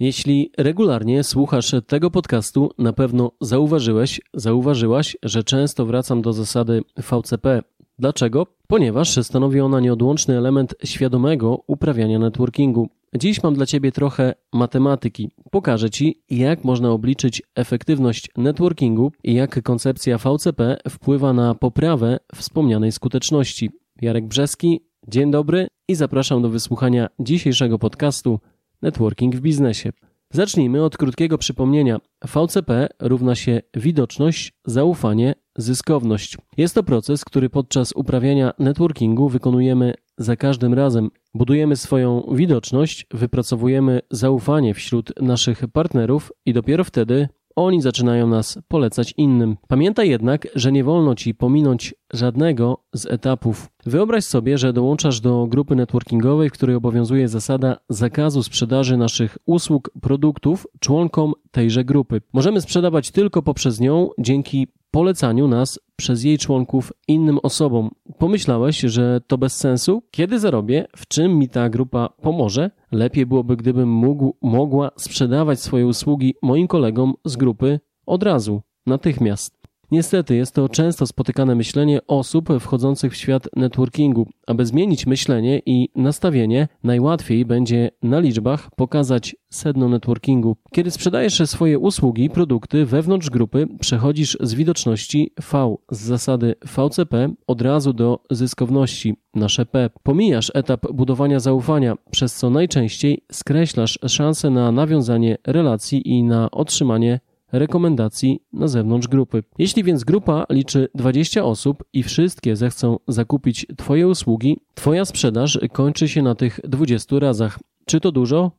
Jeśli regularnie słuchasz tego podcastu, na pewno zauważyłeś, zauważyłaś, że często wracam do zasady VCP. Dlaczego? Ponieważ stanowi ona nieodłączny element świadomego uprawiania networkingu. Dziś mam dla Ciebie trochę matematyki. Pokażę Ci, jak można obliczyć efektywność networkingu i jak koncepcja VCP wpływa na poprawę wspomnianej skuteczności. Jarek Brzeski, dzień dobry i zapraszam do wysłuchania dzisiejszego podcastu Networking w biznesie. Zacznijmy od krótkiego przypomnienia. VCP równa się widoczność, zaufanie, zyskowność. Jest to proces, który podczas uprawiania networkingu wykonujemy za każdym razem. Budujemy swoją widoczność, wypracowujemy zaufanie wśród naszych partnerów i dopiero wtedy oni zaczynają nas polecać innym. Pamiętaj jednak, że nie wolno ci pominąć żadnego z etapów. Wyobraź sobie, że dołączasz do grupy networkingowej, w której obowiązuje zasada zakazu sprzedaży naszych usług, produktów członkom tejże grupy. Możemy sprzedawać tylko poprzez nią dzięki polecaniu nas przez jej członków innym osobom. Pomyślałeś, że to bez sensu? Kiedy zarobię? W czym mi ta grupa pomoże? Lepiej byłoby, gdybym mógł, mogła sprzedawać swoje usługi moim kolegom z grupy od razu, natychmiast. Niestety jest to często spotykane myślenie osób wchodzących w świat networkingu. Aby zmienić myślenie i nastawienie, najłatwiej będzie na liczbach pokazać sedno networkingu. Kiedy sprzedajesz swoje usługi, produkty wewnątrz grupy, przechodzisz z widoczności V z zasady VCP od razu do zyskowności nasze P. Pomijasz etap budowania zaufania, przez co najczęściej skreślasz szanse na nawiązanie relacji i na otrzymanie rekomendacji na zewnątrz grupy. Jeśli więc grupa liczy 20 osób i wszystkie zechcą zakupić Twoje usługi, Twoja sprzedaż kończy się na tych 20 razach. Czy to dużo?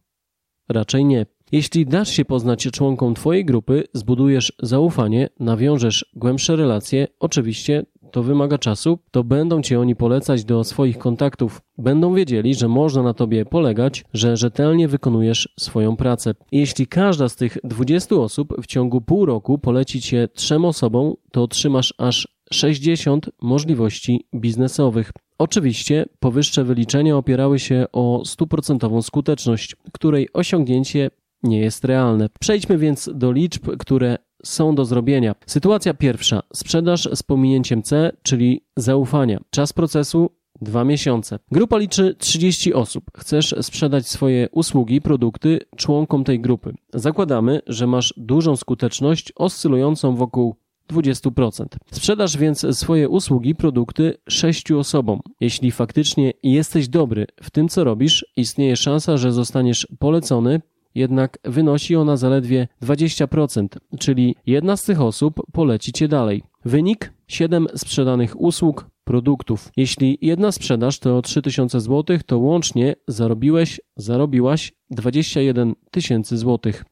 Raczej nie. Jeśli dasz się poznać członkom Twojej grupy, zbudujesz zaufanie, nawiążesz głębsze relacje, oczywiście to wymaga czasu, to będą Cię oni polecać do swoich kontaktów. Będą wiedzieli, że można na Tobie polegać, że rzetelnie wykonujesz swoją pracę. Jeśli każda z tych 20 osób w ciągu pół roku poleci Cię trzem osobom, to otrzymasz aż 60 możliwości biznesowych. Oczywiście powyższe wyliczenia opierały się o stuprocentową skuteczność, której osiągnięcie nie jest realne. Przejdźmy więc do liczb, które są do zrobienia. Sytuacja pierwsza. Sprzedaż z pominięciem C, czyli zaufania. Czas procesu Dwa miesiące. Grupa liczy 30 osób. Chcesz sprzedać swoje usługi, produkty członkom tej grupy. Zakładamy, że masz dużą skuteczność oscylującą wokół 20%. Sprzedasz więc swoje usługi, produkty sześciu osobom. Jeśli faktycznie jesteś dobry w tym, co robisz, istnieje szansa, że zostaniesz polecony jednak wynosi ona zaledwie 20%, czyli jedna z tych osób poleci cię dalej. Wynik 7 sprzedanych usług, produktów. Jeśli jedna sprzedaż to 3000 zł, to łącznie zarobiłeś, zarobiłaś 21 tysięcy złotych.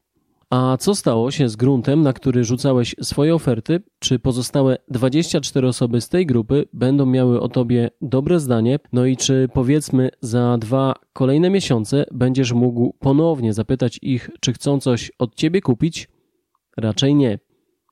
A co stało się z gruntem, na który rzucałeś swoje oferty? Czy pozostałe 24 osoby z tej grupy będą miały o tobie dobre zdanie? No i czy powiedzmy za dwa kolejne miesiące będziesz mógł ponownie zapytać ich, czy chcą coś od ciebie kupić? Raczej nie.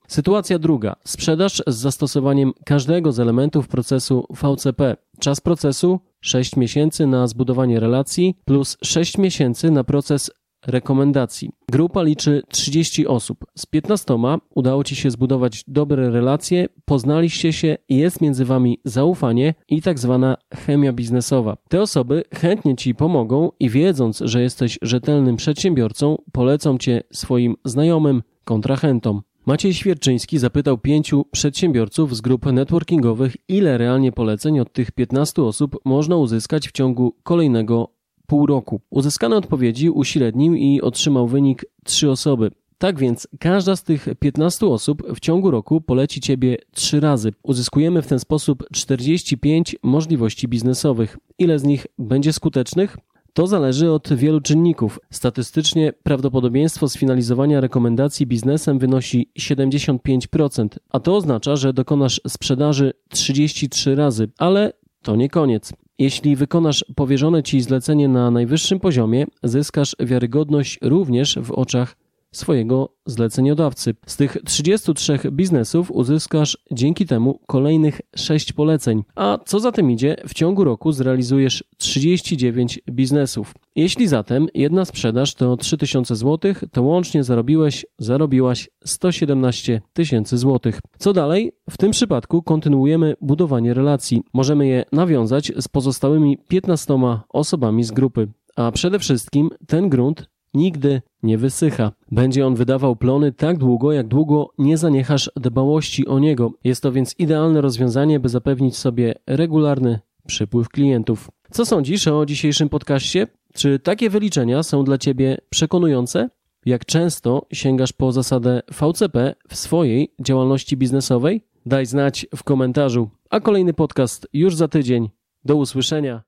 Sytuacja druga. Sprzedaż z zastosowaniem każdego z elementów procesu VCP. Czas procesu 6 miesięcy na zbudowanie relacji plus 6 miesięcy na proces rekomendacji. Grupa liczy 30 osób. Z 15 udało Ci się zbudować dobre relacje, poznaliście się jest między Wami zaufanie i tak zwana chemia biznesowa. Te osoby chętnie Ci pomogą i wiedząc, że jesteś rzetelnym przedsiębiorcą, polecą Cię swoim znajomym, kontrahentom. Maciej Świerczyński zapytał pięciu przedsiębiorców z grup networkingowych, ile realnie poleceń od tych 15 osób można uzyskać w ciągu kolejnego pół roku. Uzyskane odpowiedzi uśrednił i otrzymał wynik trzy osoby. Tak więc każda z tych 15 osób w ciągu roku poleci Ciebie trzy razy. Uzyskujemy w ten sposób 45 możliwości biznesowych. Ile z nich będzie skutecznych? To zależy od wielu czynników. Statystycznie prawdopodobieństwo sfinalizowania rekomendacji biznesem wynosi 75%, a to oznacza, że dokonasz sprzedaży 33 razy, ale to nie koniec. Jeśli wykonasz powierzone ci zlecenie na najwyższym poziomie, zyskasz wiarygodność również w oczach swojego zleceniodawcy. Z tych 33 biznesów uzyskasz dzięki temu kolejnych 6 poleceń, a co za tym idzie, w ciągu roku zrealizujesz 39 biznesów. Jeśli zatem jedna sprzedaż to 3000 zł, to łącznie zarobiłeś, zarobiłaś 117 tysięcy złotych. Co dalej? W tym przypadku kontynuujemy budowanie relacji. Możemy je nawiązać z pozostałymi 15 osobami z grupy. A przede wszystkim ten grunt nigdy nie wysycha. Będzie on wydawał plony tak długo, jak długo nie zaniechasz dbałości o niego. Jest to więc idealne rozwiązanie, by zapewnić sobie regularny przypływ klientów. Co sądzisz o dzisiejszym podcaście? Czy takie wyliczenia są dla Ciebie przekonujące? Jak często sięgasz po zasadę VCP w swojej działalności biznesowej? Daj znać w komentarzu. A kolejny podcast już za tydzień. Do usłyszenia.